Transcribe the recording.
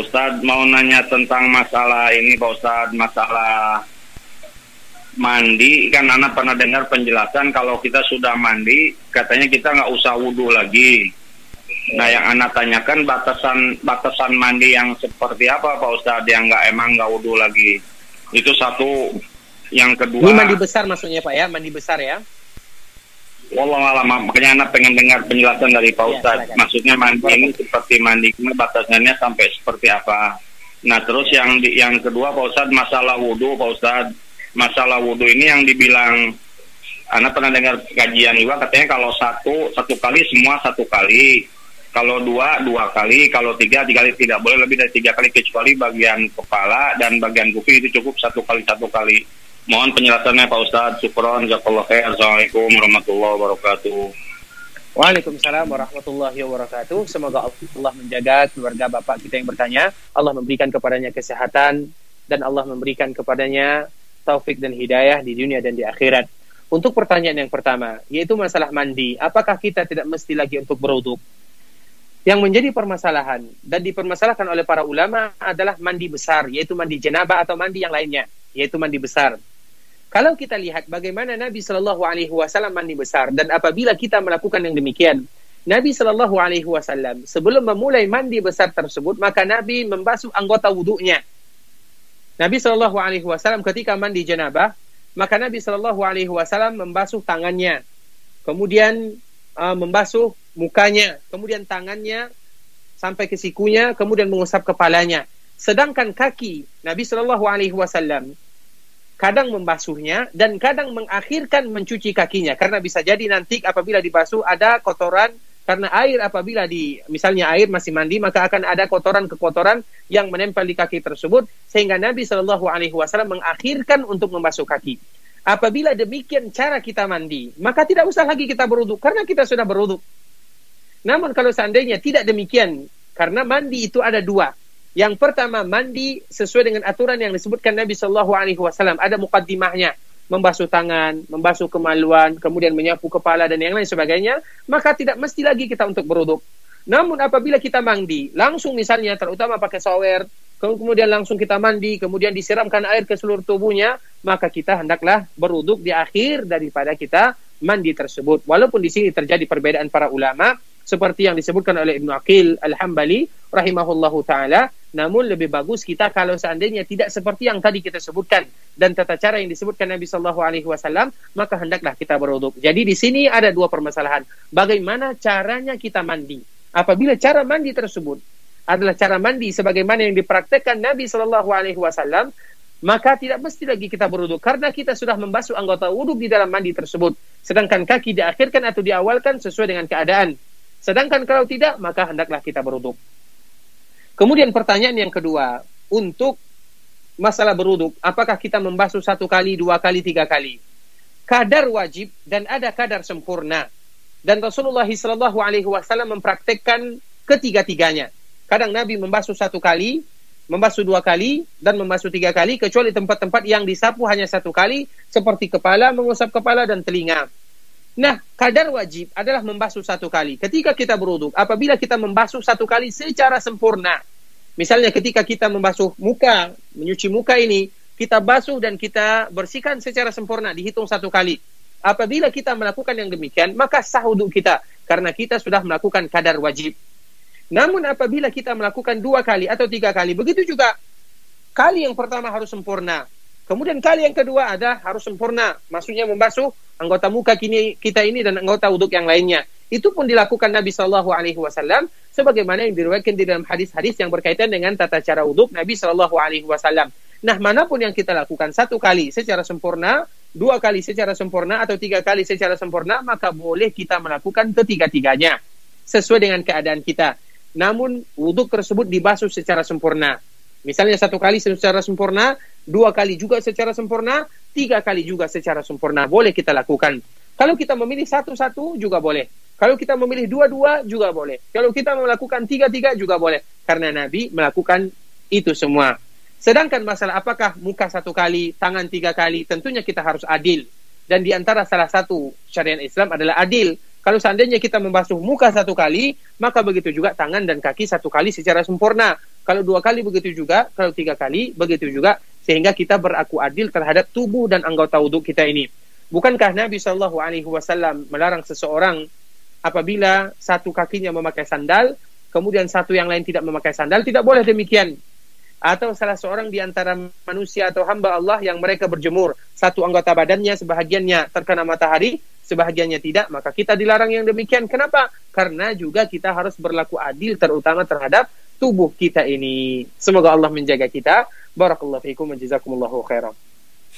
Ustadz mau nanya tentang masalah ini Pak Ustadz, masalah mandi kan anak pernah dengar penjelasan kalau kita sudah mandi katanya kita nggak usah wudhu lagi. Nah yang anak tanyakan batasan batasan mandi yang seperti apa Pak Ustadz yang nggak emang nggak wudhu lagi. Itu satu. Yang kedua. Ini mandi besar maksudnya Pak ya, mandi besar ya? Wallah alam, makanya anak pengen dengar penjelasan dari Pak Ya, Ustadz. silakan. Maksudnya mandi ini seperti mandi, batasannya sampai seperti apa? Nah terus yang di, yang kedua Pak Ustadz masalah wudhu Pak Ustadz. Masalah wudhu ini yang dibilang anak pernah dengar kajian juga katanya kalau satu satu kali semua satu kali. Kalau dua dua kali, kalau tiga tiga kali tidak boleh lebih dari tiga kali kecuali bagian kepala dan bagian kuping itu cukup satu kali satu kali. Mohon penjelasannya Pak Ustadz. Syukron, jazakallah khair. Assalamualaikum warahmatullahi wabarakatuh. Waalaikumsalam warahmatullahi wabarakatuh. Semoga Allah menjaga keluarga bapak kita yang bertanya. Allah memberikan kepadanya kesehatan dan Allah memberikan kepadanya taufik dan hidayah di dunia dan di akhirat. Untuk pertanyaan yang pertama, yaitu masalah mandi. Apakah kita tidak mesti lagi untuk beruduk? Yang menjadi permasalahan dan dipermasalahkan oleh para ulama adalah mandi besar, yaitu mandi jenabah atau mandi yang lainnya, yaitu mandi besar. Kalau kita lihat bagaimana Nabi Shallallahu Alaihi Wasallam mandi besar dan apabila kita melakukan yang demikian, Nabi Shallallahu Alaihi Wasallam sebelum memulai mandi besar tersebut maka Nabi membasuh anggota wudhunya. Nabi Shallallahu Alaihi Wasallam ketika mandi janabah maka Nabi Shallallahu Alaihi Wasallam membasuh tangannya, kemudian uh, membasuh mukanya, kemudian tangannya sampai ke sikunya, kemudian mengusap kepalanya. Sedangkan kaki Nabi Shallallahu Alaihi Wasallam kadang membasuhnya dan kadang mengakhirkan mencuci kakinya karena bisa jadi nanti apabila dibasuh ada kotoran karena air apabila di misalnya air masih mandi maka akan ada kotoran-kekotoran yang menempel di kaki tersebut sehingga Nabi Shallallahu Alaihi Wasallam mengakhirkan untuk membasuh kaki. Apabila demikian cara kita mandi maka tidak usah lagi kita beruduk karena kita sudah beruduk. Namun kalau seandainya tidak demikian karena mandi itu ada dua yang pertama mandi sesuai dengan aturan yang disebutkan Nabi Shallallahu Alaihi Wasallam. Ada mukaddimahnya, membasuh tangan, membasuh kemaluan, kemudian menyapu kepala dan yang lain sebagainya. Maka tidak mesti lagi kita untuk beruduk. Namun apabila kita mandi, langsung misalnya terutama pakai shower, kemudian langsung kita mandi, kemudian disiramkan air ke seluruh tubuhnya, maka kita hendaklah beruduk di akhir daripada kita mandi tersebut. Walaupun di sini terjadi perbedaan para ulama, seperti yang disebutkan oleh Ibnu Aqil Al-Hambali rahimahullahu taala namun lebih bagus kita kalau seandainya tidak seperti yang tadi kita sebutkan dan tata cara yang disebutkan Nabi Shallallahu alaihi wasallam maka hendaklah kita berwudhu. Jadi di sini ada dua permasalahan. Bagaimana caranya kita mandi? Apabila cara mandi tersebut adalah cara mandi sebagaimana yang dipraktekkan Nabi Shallallahu alaihi wasallam maka tidak mesti lagi kita berwudhu karena kita sudah membasuh anggota wudhu di dalam mandi tersebut. Sedangkan kaki diakhirkan atau diawalkan sesuai dengan keadaan. Sedangkan kalau tidak, maka hendaklah kita beruduk. Kemudian pertanyaan yang kedua, untuk masalah beruduk, apakah kita membasuh satu kali, dua kali, tiga kali? Kadar wajib dan ada kadar sempurna. Dan Rasulullah Shallallahu Alaihi Wasallam mempraktekkan ketiga-tiganya. Kadang Nabi membasuh satu kali, membasuh dua kali, dan membasuh tiga kali, kecuali tempat-tempat yang disapu hanya satu kali, seperti kepala, mengusap kepala, dan telinga. Nah, kadar wajib adalah membasuh satu kali. Ketika kita beruduk, apabila kita membasuh satu kali secara sempurna, misalnya ketika kita membasuh muka, menyuci muka ini, kita basuh dan kita bersihkan secara sempurna, dihitung satu kali. Apabila kita melakukan yang demikian, maka sah wudhu kita, karena kita sudah melakukan kadar wajib. Namun apabila kita melakukan dua kali atau tiga kali, begitu juga kali yang pertama harus sempurna. Kemudian kali yang kedua ada harus sempurna, maksudnya membasuh anggota muka kini kita ini dan anggota wuduk yang lainnya. Itu pun dilakukan Nabi Shallallahu Alaihi Wasallam sebagaimana yang diriwayatkan di dalam hadis-hadis yang berkaitan dengan tata cara wuduk Nabi Shallallahu Alaihi Wasallam. Nah, mana pun yang kita lakukan satu kali secara sempurna, dua kali secara sempurna atau tiga kali secara sempurna, maka boleh kita melakukan ketiga-tiganya sesuai dengan keadaan kita. Namun wuduk tersebut dibasuh secara sempurna. Misalnya satu kali secara sempurna, dua kali juga secara sempurna, tiga kali juga secara sempurna. Boleh kita lakukan. Kalau kita memilih satu-satu juga boleh. Kalau kita memilih dua-dua juga boleh. Kalau kita melakukan tiga-tiga juga boleh. Karena Nabi melakukan itu semua. Sedangkan masalah apakah muka satu kali, tangan tiga kali, tentunya kita harus adil. Dan di antara salah satu syariat Islam adalah adil. Kalau seandainya kita membasuh muka satu kali, maka begitu juga tangan dan kaki satu kali secara sempurna. Kalau dua kali begitu juga, kalau tiga kali begitu juga, sehingga kita beraku adil terhadap tubuh dan anggota wudhu kita ini. Bukankah Nabi Shallallahu Alaihi Wasallam melarang seseorang apabila satu kakinya memakai sandal, kemudian satu yang lain tidak memakai sandal, tidak boleh demikian. Atau salah seorang di antara manusia atau hamba Allah yang mereka berjemur, satu anggota badannya sebahagiannya terkena matahari, sebahagiannya tidak, maka kita dilarang yang demikian. Kenapa? Karena juga kita harus berlaku adil terutama terhadap tubuh kita ini. Semoga Allah menjaga kita. Barakallahu fiikum wa jazakumullahu khairan.